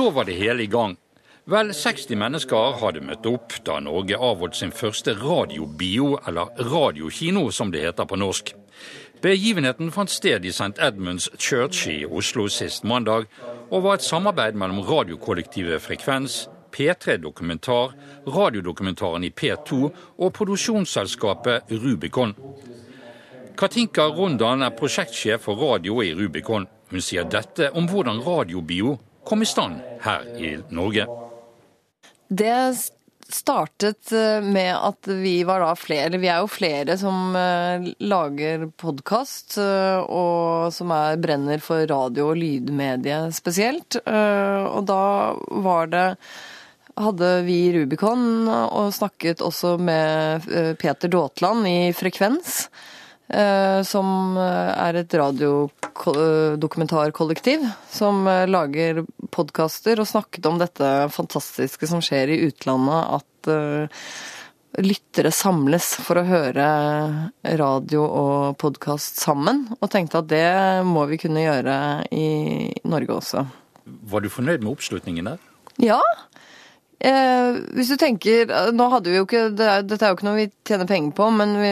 Så var det hele i gang. Vel 60 mennesker hadde møtt opp da Norge avholdt sin første radiobio, eller radiokino som det heter på norsk. Begivenheten fant sted i St. Edmunds Church i Oslo sist mandag, og var et samarbeid mellom radiokollektivet Frekvens, P3 Dokumentar, radiodokumentaren i P2 og produksjonsselskapet Rubicon. Katinka Rondan er prosjektsjef for radio i Rubicon. Hun sier dette om hvordan radiobio kom i stand her i Norge. Det startet eh, med at vi var da flere, vi er jo flere som eh, lager podkast, eh, og som er brenner for radio og lydmedie spesielt. Og da var det hadde vi Rubicon og snakket også med Peter Daatland i Frekvens. Eh, som eh, er et radiodokumentarkollektiv som eh, lager podkaster og snakket om dette fantastiske som skjer i utlandet, at lyttere samles for å høre radio og podkast sammen, og tenkte at det må vi kunne gjøre i Norge også. Var du fornøyd med oppslutningen der? Ja, Eh, hvis du tenker Nå hadde vi jo ikke det er, Dette er jo ikke noe vi tjener penger på, men vi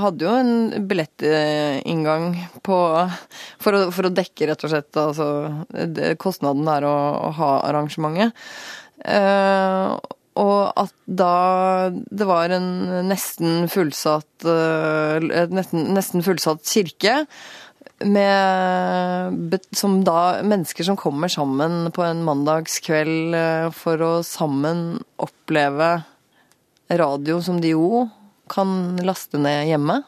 hadde jo en billettinngang på for å, for å dekke, rett og slett, altså det, kostnaden det er å, å ha arrangementet. Eh, og at da det var en nesten fullsatt, eh, nesten, nesten fullsatt kirke, med som da mennesker som kommer sammen på en mandagskveld eh, for å sammen oppleve radio som de jo kan laste ned hjemme.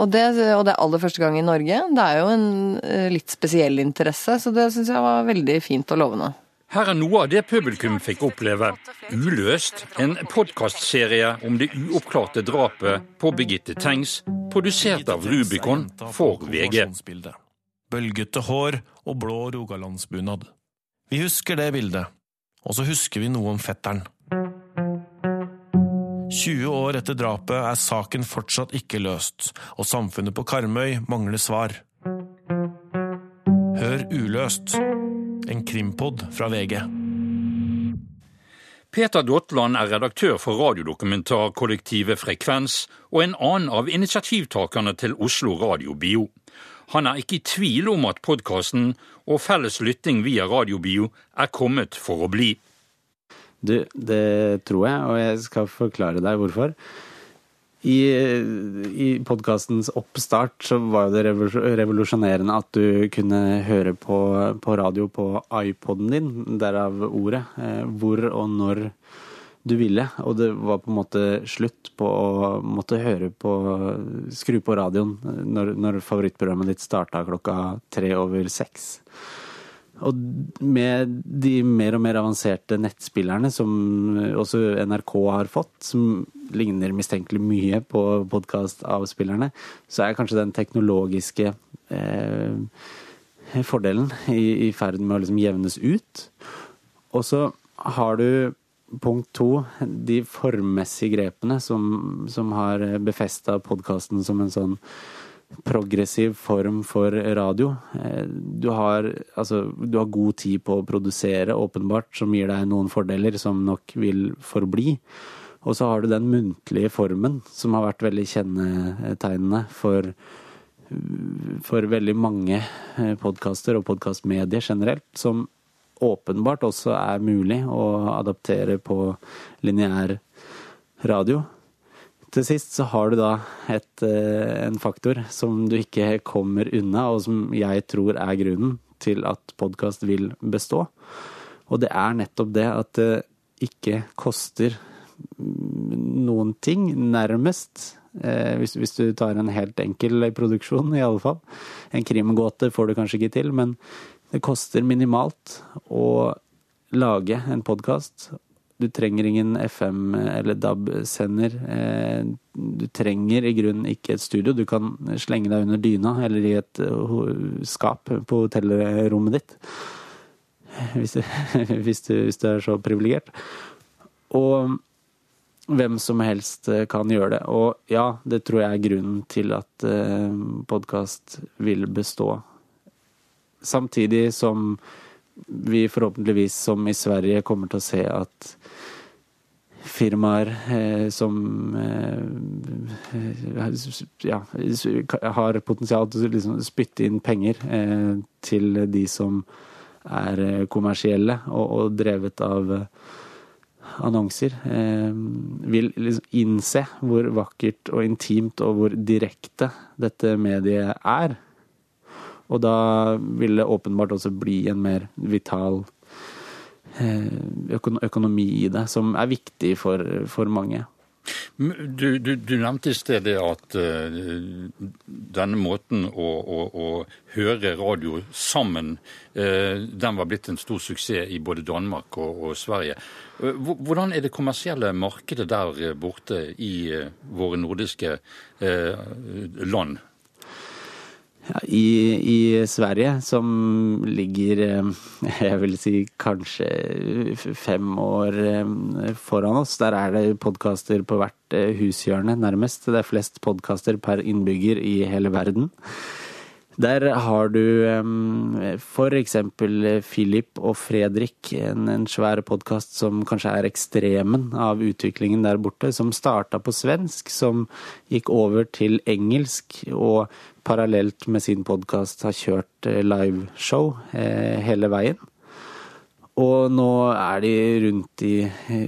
Og det, og det er aller første gang i Norge. Det er jo en eh, litt spesiell interesse, så det syns jeg var veldig fint og lovende. Her er noe av det publikum fikk oppleve. Uløst, en podkastserie om det uoppklarte drapet på Birgitte Tengs, produsert av Rubicon for VG. Bølgete hår og blå rogalandsbunad. Vi husker det bildet, og så husker vi noe om fetteren. 20 år etter drapet er saken fortsatt ikke løst, og samfunnet på Karmøy mangler svar. Hør Uløst en krimpod fra VG. Peter Dotland er redaktør for radiodokumentarkollektivet Frekvens og en annen av initiativtakerne til Oslo Radiobio. Han er ikke i tvil om at podkasten og felles lytting via Radiobio er kommet for å bli. Du, det tror jeg, og jeg skal forklare deg hvorfor. I, i podkastens oppstart så var det revolusjonerende at du kunne høre på, på radio på iPoden din, derav ordet, eh, hvor og når du ville. Og det var på en måte slutt på å måtte høre på Skru på radioen når, når favorittprogrammet ditt starta klokka tre over seks. Og med de mer og mer avanserte nettspillerne som også NRK har fått, som ligner mistenkelig mye på podkastavspillerne, så er kanskje den teknologiske eh, fordelen i, i ferd med å liksom jevnes ut. Og så har du punkt to, de formmessige grepene som, som har befesta podkasten som en sånn progressiv form for radio. Eh, du har, altså, du har, god tid på å produsere, åpenbart, som gir deg noen fordeler som nok vil forbli. Og så har du den muntlige formen, som har vært veldig kjennetegnende for, for veldig mange eh, podkaster og podkastmedier generelt, som åpenbart også er mulig å adaptere på lineær radio. Til sist så har du da et, eh, en faktor som du ikke kommer unna, og som jeg tror er grunnen til at podkast vil bestå. Og det er nettopp det at det ikke koster noen ting, nærmest. Eh, hvis, hvis, du tar en helt enkel produksjon, i alle fall. En krimgåte får du kanskje ikke til, men det koster minimalt å lage en podkast. Du trenger ingen FM- eller DAB-sender. Eh, du trenger i grunnen ikke et studio. Du kan slenge deg under dyna eller i et eh, skap på hotellrommet ditt. hvis, du, hvis, du, hvis du er så privilegert. Og hvem som helst eh, kan gjøre det. Og ja, det tror jeg er grunnen til at eh, podkast vil bestå. Samtidig som vi forhåpentligvis, som i Sverige, kommer til å se at firmaer eh, som ja, har potensial til å liksom spytte inn penger til de som er kommersielle og, og drevet av annonser, eh, vil liksom innse hvor vakkert og intimt og hvor direkte dette mediet er. Og da vil det åpenbart også bli en mer vital eh, økonomi i det, som er viktig for, for mange. Du, du, du, nevnte i stedet at uh, denne måten å, å, å, høre radio sammen, uh, den var blitt en stor suksess i både Danmark og, og Sverige. Uh, hvordan er det kommersielle markedet der borte i våre nordiske land? I, i, Sverige, som ligger eh, jeg vil si kanskje fem år eh, foran oss, der er det podkaster på hvert eh, hushjørne, nærmest. Det er flest podkaster per innbygger i hele verden. Der har du for eksempel Philip og Fredrik, en, en svær podkast som kanskje er ekstremen av utviklingen der borte, som starta på svensk, som gikk over til engelsk, og parallelt med sin podkast har kjørt eh, liveshow eh, hele veien. Og nå er de rundt i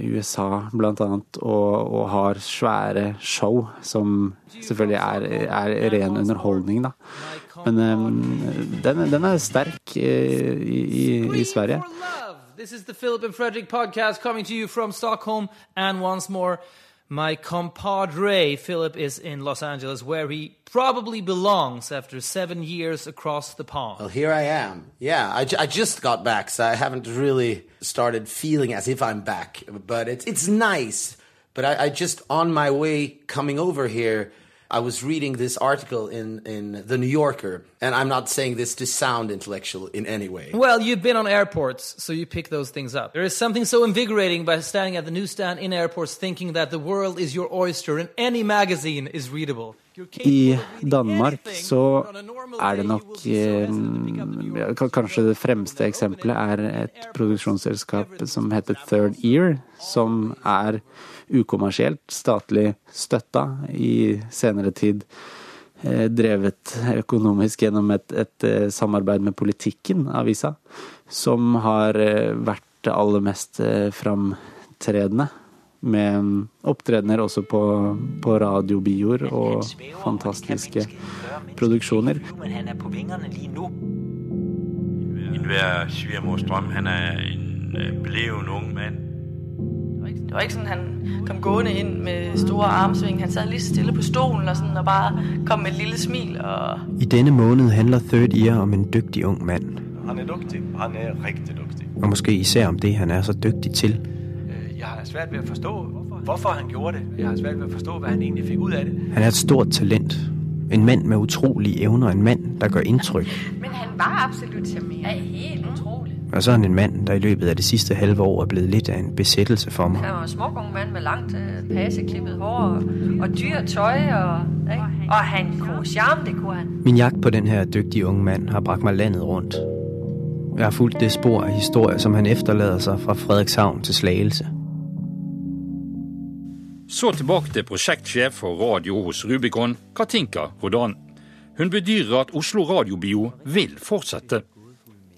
USA blant annet og, og har svære show som selvfølgelig er, er ren underholdning, da. Men um, den, den, er sterk i, i, i Sverige. This is the Philip and Fredrik podcast coming to you from Stockholm and once more My compadre Philip is in Los Angeles, where he probably belongs after seven years across the pond. Well, here I am. Yeah, I, I just got back, so I haven't really started feeling as if I'm back. But it's it's nice. But I, I just on my way coming over here I was reading this article in, in The New Yorker, and I'm not saying this to sound intellectual in any way. Well, you've been on airports, so you pick those things up. There is something so invigorating by standing at the newsstand in airports thinking that the world is your oyster and any magazine is readable. I Danmark så er det nok eh, Kanskje det fremste eksempelet er et produksjonsselskap som heter Third Ear, som er ukommersielt, statlig støtta i senere tid. Eh, drevet økonomisk gjennom et, et eh, samarbeid med politikken, avisa, som har vært det aller mest framtredende med opptredener også på, på radiobioer og fantastiske produksjoner. Enhver svigermors drøm. Han er en øh, beleven ung mann. Det var ikke sånn han kom gående inn med store armsving. Han satt litt stille på stolen og, sånn, og bare kom med et lille smil. Og... I denne måned handler Third Ear om en dyktig ung mann. Han er dyktig. Han er riktig dyktig. Og måske især om det han er så dyktig til. Jeg har svært ved å forstå hvorfor han gjorde det. Jeg har svært ved å forstå hva han egentlig fikk ut av det. Han er et stort talent. En mann med utrolige evner. En mann der gjør inntrykk. Men han var absolutt charmerende. Helt utrolig. Og så er han en mann der i løpet av det siste halve år er blitt litt av en besettelse for meg. Han var en smuk ung mann med langt, passeklippet paseklippet hår og, og dyrt tøy. Og, og han kunne charme, det kunne han. Min jakt på denne dyktige unge mann har brakt meg landet rundt. Jeg har fulgt det spor av historier som han efterlader seg fra Fredrikshavn til Slagelse. Så tilbake til prosjektsjef for radio hos Rubicon, Katinka Rodan. Hun bedyrer at Oslo Radiobio vil fortsette.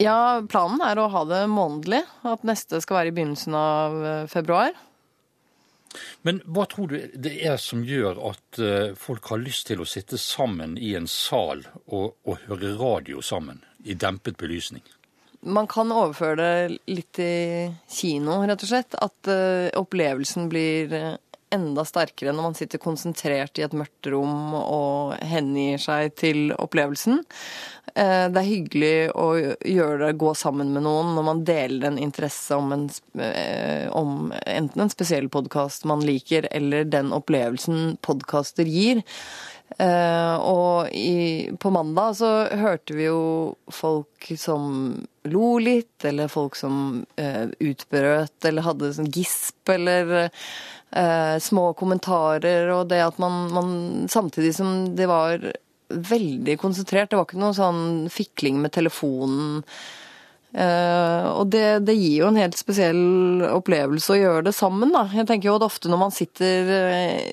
Ja, planen er å ha det månedlig. At neste skal være i begynnelsen av eh, februar. Men hva tror du det er som gjør at eh, folk har lyst til å sitte sammen i en sal og, og høre radio sammen, i dempet belysning? Man kan overføre det litt til kino, rett og slett. At uh, opplevelsen blir enda sterkere når man sitter konsentrert i et mørkt rom og hengir seg til opplevelsen. Eh, det er hyggelig å gjøre det, gå sammen med noen når man deler en interesse om, en, eh, om enten en spesiell podkast man liker, eller den opplevelsen podkaster gir. Eh, og i, på mandag så hørte vi jo folk som lo litt, eller folk som eh, utbrøt, eller hadde sånn gisp, eller eh, små kommentarer, og det at man, man Samtidig som det var veldig konsentrert, det var ikke noe sånn fikling med telefonen. Eh, og det, det, gir jo en helt spesiell opplevelse å gjøre det sammen, da. Jeg tenker jo at ofte når man sitter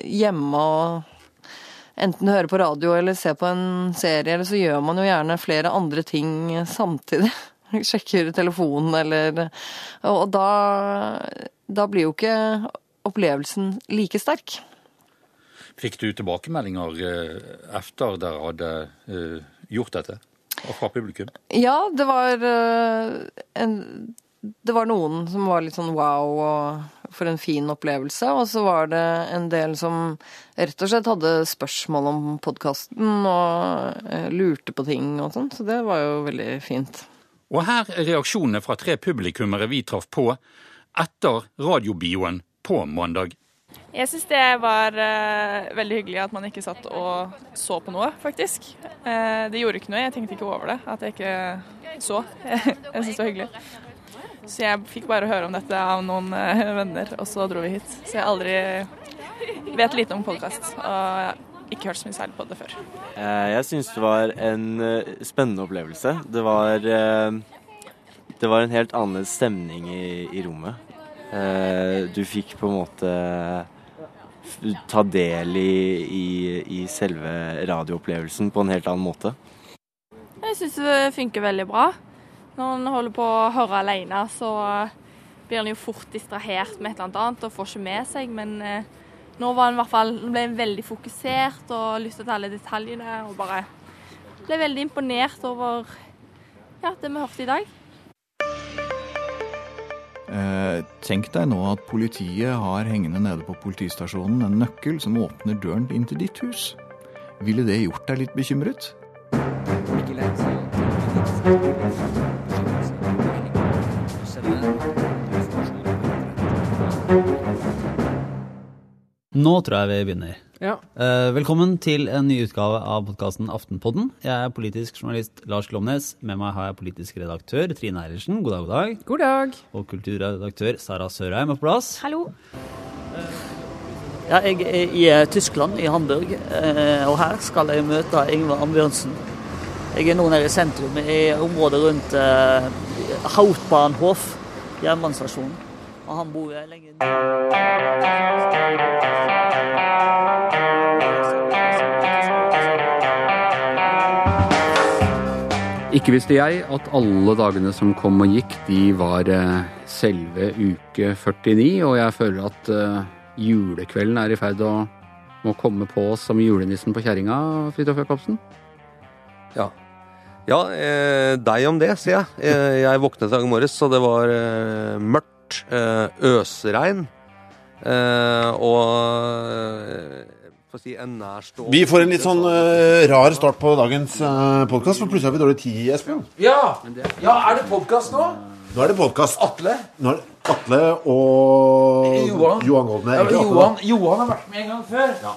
hjemme og enten du hører på radio eller ser på en serie, eller så gjør man jo gjerne flere andre ting samtidig. Sjekker telefonen eller Og da, da blir jo ikke opplevelsen like sterk. Fikk du tilbakemeldinger eh, etter dere hadde eh, gjort dette? Fra publikum? Ja, det var eh, en det var noen som var litt sånn wow og for en fin opplevelse. Og så var det en del som rett og slett hadde spørsmål om podkasten og lurte på ting og sånn. Så det var jo veldig fint. Og her er reaksjonene fra tre publikummere vi traff på etter radiobioen på mandag. Jeg syns det var uh, veldig hyggelig at man ikke satt og så på noe, faktisk. Uh, det gjorde ikke noe, jeg tenkte ikke over det, at jeg ikke så. jeg syns det var hyggelig. Så jeg fikk bare høre om dette av noen uh, venner, og så dro vi hit. Så jeg aldri vet lite om podkast, og ikke hørt så mye særlig på det før. Jeg syns det var en spennende opplevelse. Det var, det var en helt annen stemning i, i rommet. Du fikk på en måte ta del i, i, i selve radioopplevelsen på en helt annen måte? Jeg syns det funker veldig bra. Når en holder på å høre alene, så blir en jo fort distrahert med et eller annet og får ikke med seg. Men eh, nå var en i hvert fall ble veldig fokusert og lytta til alle detaljene. Og bare ble veldig imponert over ja, det vi hørte i dag. Eh, tenk deg nå at politiet har hengende nede på politistasjonen en nøkkel som åpner døren inn til ditt hus. Ville det gjort deg litt bekymret? Nå tror jeg vi begynner. Ja. Eh, velkommen til en ny utgave av podkasten Aftenpodden. Jeg er politisk journalist Lars Glomnes. Med meg har jeg politisk redaktør Trine Eilertsen. God dag, god dag. God dag. Og kulturredaktør Sara Sørheim er på plass. Hallo. Ja, jeg er i eh, Tyskland, i Hamburg, eh, og her skal jeg møte Ingvar Ambjørnsen. Jeg er nå nede i sentrum, i området rundt Hautbahnhof, jernbanestasjonen. Og han bor lenge Ikke visste jeg at alle dagene som kom og gikk, de var eh, selve uke 49, og jeg føler at uh, julekvelden er i ferd å å komme på oss som julenissen på kjerringa, Fridtjof Jacobsen. Ja. Ja, eh, deg om det, sier jeg. Eh, jeg våknet i dag morges, og det var eh, mørkt. Eh, øsregn. og Si, vi får en litt sånn uh, rar start på dagens uh, eh, podkast, for plutselig har vi dårlig tid, Espen. Ja. ja, er det podkast nå? Nå er det podkast. Atle? Nå er det Atle og Johan, Johan Goldner. Ja, Johan, Johan, har vært med en gang før. Ja.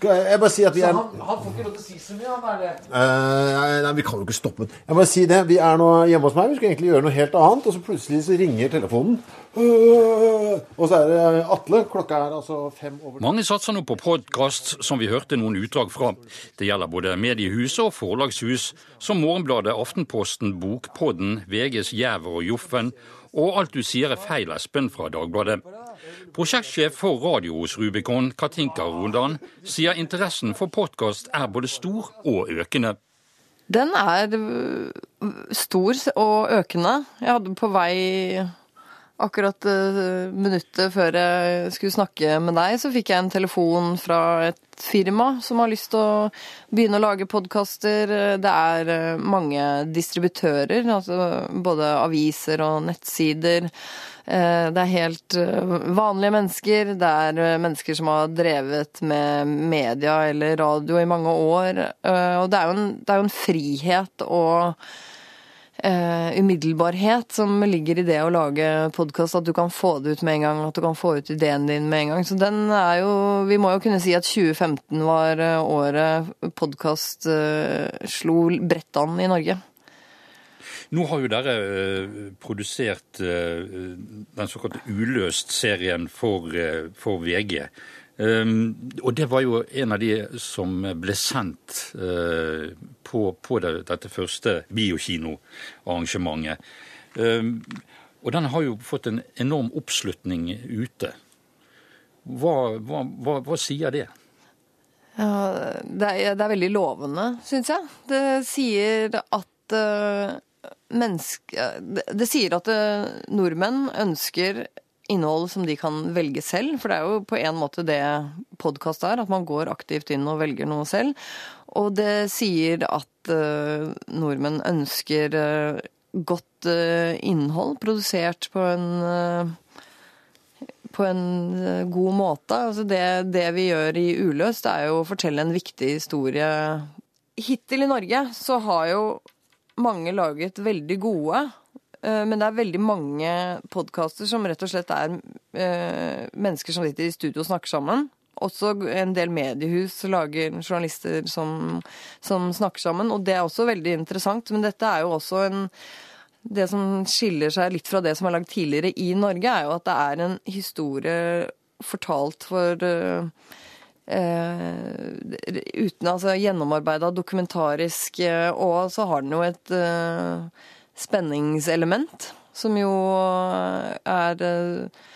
Jeg bare sier at vi er... han, han, får ikke lov til å si så mye, han er det? Uh, nei, vi kan jo ikke stoppe Jeg bare si det. Vi er nå hjemme hos meg. Vi skulle egentlig gjøre noe helt annet, og så plutselig så ringer telefonen. Uh, og så er det Atle. Klokka er altså fem over Mange satser nå på podkast, som vi hørte noen utdrag fra. Det gjelder både mediehuset og forlagshus, som Morgenbladet, Aftenposten, Bokpodden, VGs Jæver og Joffen og alt du sier er feil, Espen fra Dagbladet. Prosjektsjef for radio hos Rubicon, Katinka Rondan, sier interessen for podkast er både stor og økende. Den er stor og økende. Jeg hadde på vei akkurat uh, minuttet før jeg skulle snakke med deg, så fikk jeg en telefon fra et firma som har lyst til å begynne å lage podkaster. Det er uh, mange distributører, altså både aviser og nettsider. Uh, det er helt vanlige mennesker. Det er mennesker som har drevet med media eller radio i mange år. Og det er jo en, er jo en frihet og Uh, umiddelbarhet som ligger i det å lage podkast. At du kan få det ut med en gang, at du kan få ut ideen din med en gang. Så den er jo Vi må jo kunne si at 2015 var eh, året podkast uh, slo bredt i Norge. Nå har jo dere eh, produsert eh, den såkalte Uløst-serien for, eh, for VG. Um, og det var jo en av de som ble sendt på, på det, dette første biokinoarrangementet. Um, og den har jo fått en enorm oppslutning ute. Hva, hva, hva, hva sier det? Ja, det, er, det er veldig lovende, syns jeg. Det sier at uh, menneske... Det, sier at uh, nordmenn ønsker innhold som de kan velge selv. For det er jo på en måte det podkast er, at man går aktivt inn og velger noe selv. Og det sier at uh, nordmenn ønsker uh, godt innhold produsert på en på en god måte. Altså det, det vi gjør i Uløst, er jo å fortelle en viktig historie. Hittil i Norge så har jo mange laget veldig gode Eh, men det er veldig mange podkaster som rett og slett er eh, mennesker som sitter i studio og snakker sammen. Også en del mediehus lager journalister som, som, snakker sammen, og det er også veldig interessant. Men dette er jo også en Det som skiller seg litt fra det som er lagd tidligere i Norge, er jo at det er en historie fortalt for uh, uh, uten altså gjennomarbeida dokumentarisk, uh, og så har den jo et spenningselement, som jo er uh,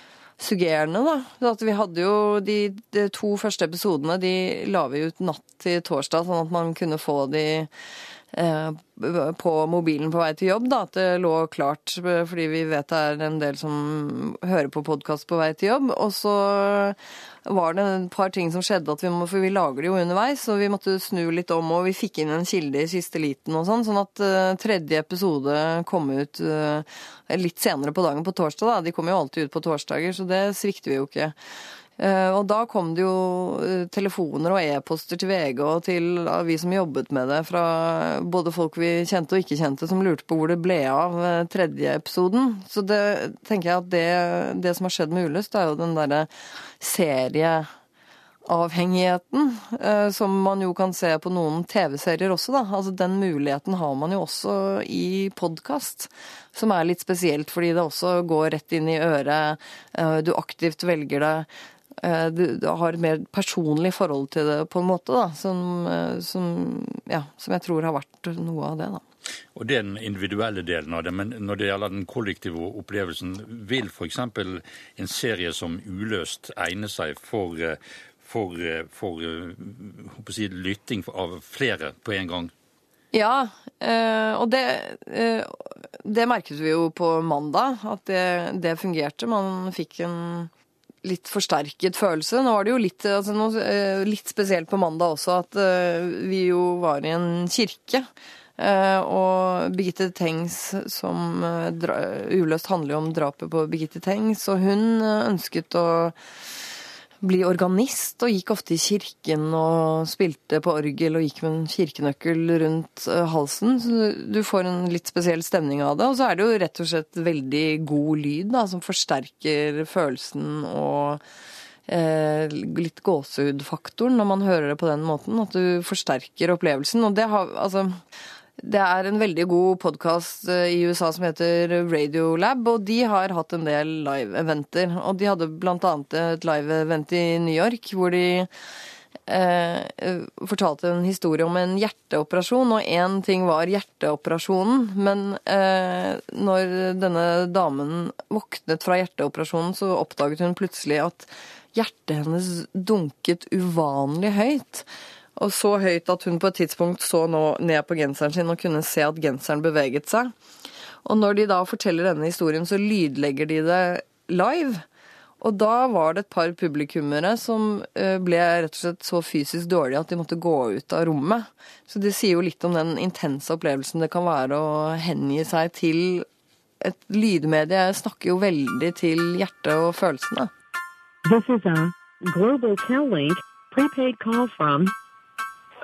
suggerende, da. At vi hadde jo de, de, to første episodene, de la vi ut natt til torsdag, sånn at man kunne få de uh, på mobilen på vei til jobb, da, at det lå klart, fordi vi vet det er en del som hører på podkast på vei til jobb. Og så var det et par ting som skjedde, at vi må, for vi lager det jo underveis, så vi måtte snu litt om, og vi fikk inn en kilde i siste liten og sånn, sånn at uh, tredje episode kom ut litt senere på dagen, på torsdag. da. De kommer jo alltid ut på torsdager, så det svikter vi jo ikke. Uh, og da kom det jo telefoner og e-poster til VG og til vi som jobbet med det, fra både folk vi kjente og ikke kjente, som lurte på hvor det ble av tredje episoden. Så det tenker jeg at det, det som har skjedd med Ulyst, er jo den derre serieavhengigheten, eh, som man jo kan se på noen TV-serier også, da. Altså den muligheten har man jo også i podkast, som er litt spesielt fordi det også går rett inn i øret, eh, du aktivt velger det. Eh, du, har et mer personlig forhold til det på en måte, da, som, som, ja, som jeg tror har vært noe av det. da. Og Det er den individuelle delen av det. Men når det gjelder den kollektive opplevelsen, vil f.eks. en serie som Uløst egne seg for, for, for si, lytting av flere på en gang? Ja, eh, og det, eh, det merket vi jo på mandag, at det, det fungerte. Man fikk en litt forsterket følelse. Nå var det jo litt, altså noe, eh, litt spesielt på mandag også at vi jo var i en kirke. Eh, og Birgitte Tengs som eh, uløst handler jo om drapet på Birgitte Tengs, og hun eh, ønsket å bli organist og gikk ofte i kirken og spilte på orgel og gikk med en kirkenøkkel rundt halsen. Så du får en litt spesiell stemning av det. Og så er det jo rett og slett veldig god lyd da, som forsterker følelsen og eh, litt gåsehudfaktoren når man hører det på den måten. At du forsterker opplevelsen. Og det har altså det er en veldig god podkast eh, i USA som heter Radiolab, og de har hatt en del live-eventer. Og de hadde annet et live-event i New York hvor de eh, fortalte en historie om en hjerteoperasjon, og én ting var hjerteoperasjonen, men eh, når denne damen våknet fra hjerteoperasjonen, så oppdaget hun plutselig at hjertet hennes dunket uvanlig høyt. Og så høyt at hun på et tidspunkt så nå ned på genseren sin og kunne se at genseren beveget seg. Og når de da forteller denne historien, så lydlegger de det live. Og da var det et par publikummere som eh, ble rett og slett så fysisk dårlige at de måtte gå ut av rommet. Så det sier jo litt om den intense opplevelsen det kan være å hengi seg til et lydmedie. Jeg snakker jo veldig til hjertet og følelsene. This is a Global Cal-Link prepaid call from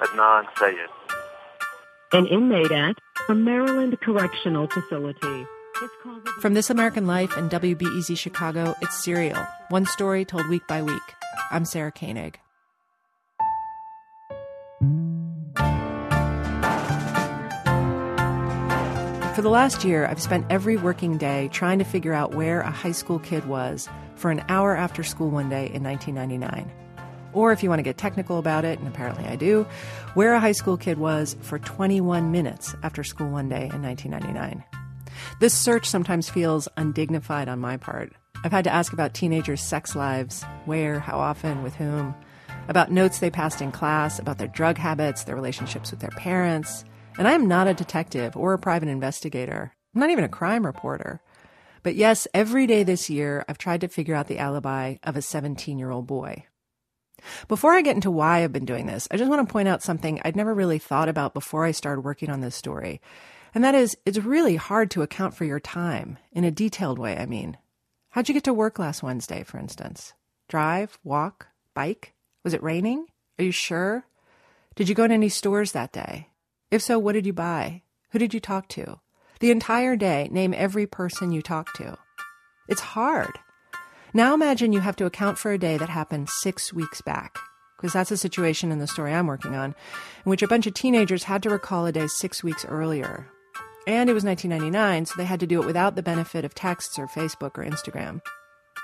Adnan Sayed. An inmate at a Maryland correctional facility. From This American Life and WBEZ Chicago, it's Serial, one story told week by week. I'm Sarah Koenig. For the last year, I've spent every working day trying to figure out where a high school kid was for an hour after school one day in 1999. Or if you want to get technical about it, and apparently I do, where a high school kid was for 21 minutes after school one day in 1999. This search sometimes feels undignified on my part. I've had to ask about teenagers' sex lives where, how often, with whom, about notes they passed in class, about their drug habits, their relationships with their parents. And I am not a detective or a private investigator. I'm not even a crime reporter. But yes, every day this year, I've tried to figure out the alibi of a 17 year old boy. Before I get into why I've been doing this, I just want to point out something I'd never really thought about before I started working on this story. And that is, it's really hard to account for your time, in a detailed way, I mean. How'd you get to work last Wednesday, for instance? Drive, walk, bike? Was it raining? Are you sure? Did you go to any stores that day? If so, what did you buy? Who did you talk to? The entire day, name every person you talked to. It's hard. Now imagine you have to account for a day that happened six weeks back, because that's a situation in the story I'm working on, in which a bunch of teenagers had to recall a day six weeks earlier. And it was 1999, so they had to do it without the benefit of texts or Facebook or Instagram.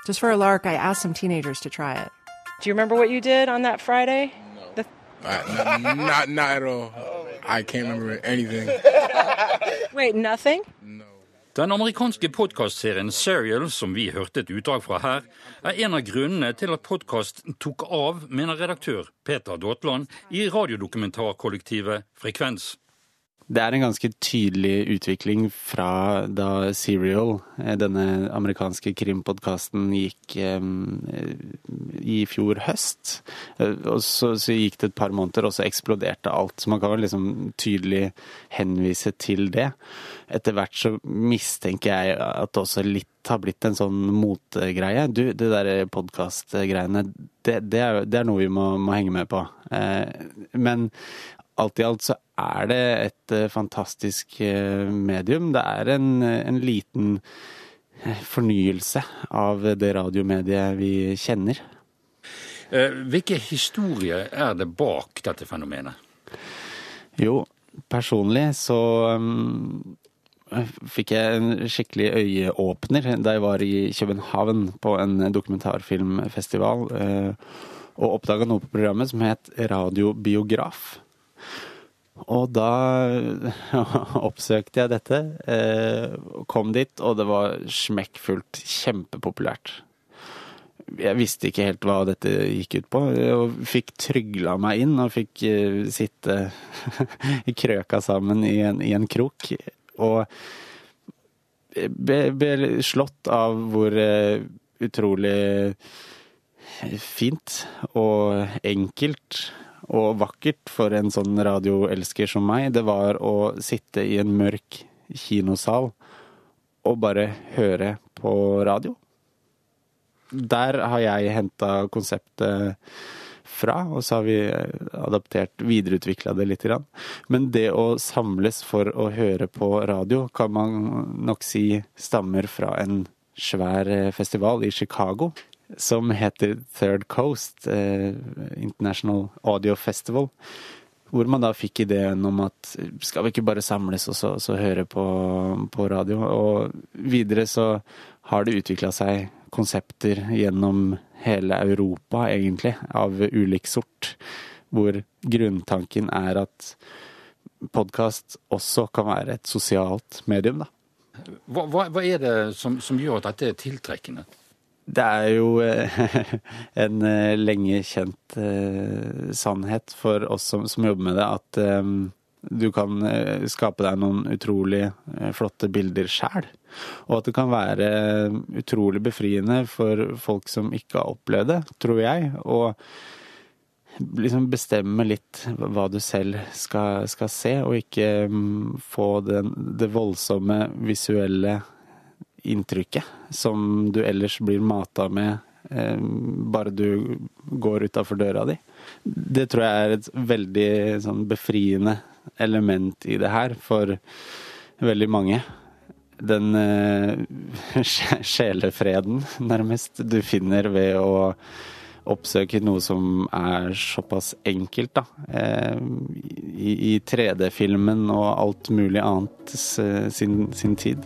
Just for a lark, I asked some teenagers to try it. Do you remember what you did on that Friday? No. Uh, not, not at all. I can't remember anything. Wait, nothing? Den amerikanske podkastserien Serial, som vi hørte et utdrag fra her, er en av grunnene til at podkast tok av, mener redaktør Peter Daatland i radiodokumentarkollektivet Frekvens. Det er en ganske tydelig utvikling fra da Serial, eh, denne amerikanske krimpodkasten, gikk eh, i fjor høst. Eh, og så, så, gikk det et par måneder, og så eksploderte alt. Så man kan vel liksom tydelig henvise til det. Etter hvert så mistenker jeg at det også litt har blitt en sånn motegreie. Du, det der podkastgreiene, det, det, det, er noe vi må, må henge med på. Men alt i alt så er det et uh, fantastisk uh, medium. Det er en, en liten fornyelse av det radiomediet vi kjenner. Hvilke historier er det bak dette fenomenet? Jo, personlig så fikk jeg en skikkelig øyeåpner da jeg var i København på en dokumentarfilmfestival og oppdaga noe på programmet som het Radiobiograf. Og da oppsøkte jeg dette, kom dit, og det var smekkfullt. Kjempepopulært. Jeg visste ikke helt hva dette gikk ut på, og fikk trygla meg inn og fikk sitte i krøka sammen i en, i en krok. Og ble, ble slått av hvor utrolig fint og enkelt og vakkert for en sånn radioelsker som meg, det var å sitte i en mørk kinosal og bare høre på radio. Der har jeg henta konseptet fra, og så har vi adaptert, videreutvikla det litt. Men det å samles for å høre på radio, kan man nok si stammer fra en svær festival i Chicago som heter Third Coast eh, International Audio Festival. Hvor man da fikk ideen om at skal vi ikke bare samles og så, så høre på, på, radio? Og videre så har det utvikla seg konsepter gjennom hele Europa, egentlig, av ulik sort. Hvor grunntanken er at podkast også kan være et sosialt medium, da. Hva, hva, hva er det som, som gjør at dette er tiltrekkende? Det er jo en eh, lenge kjent eh, sannhet for oss som, som jobber med det, at eh, du kan skape deg noen utrolig flotte bilder sjæl. Og at det kan være utrolig befriende for folk som ikke har opplevd det, tror jeg. Og liksom bestemme litt hva du selv skal, skal se, og ikke mm, få den, det voldsomme visuelle inntrykket som du ellers blir mata med eh, bare du går utafor døra di. Det tror jeg er et veldig sånn befriende element i det her for veldig mange. Den eh, sjelefreden, nærmest, du finner ved å oppsøke noe som er såpass enkelt, da. Eh, I, i 3D-filmen og alt mulig annet sin, sin tid.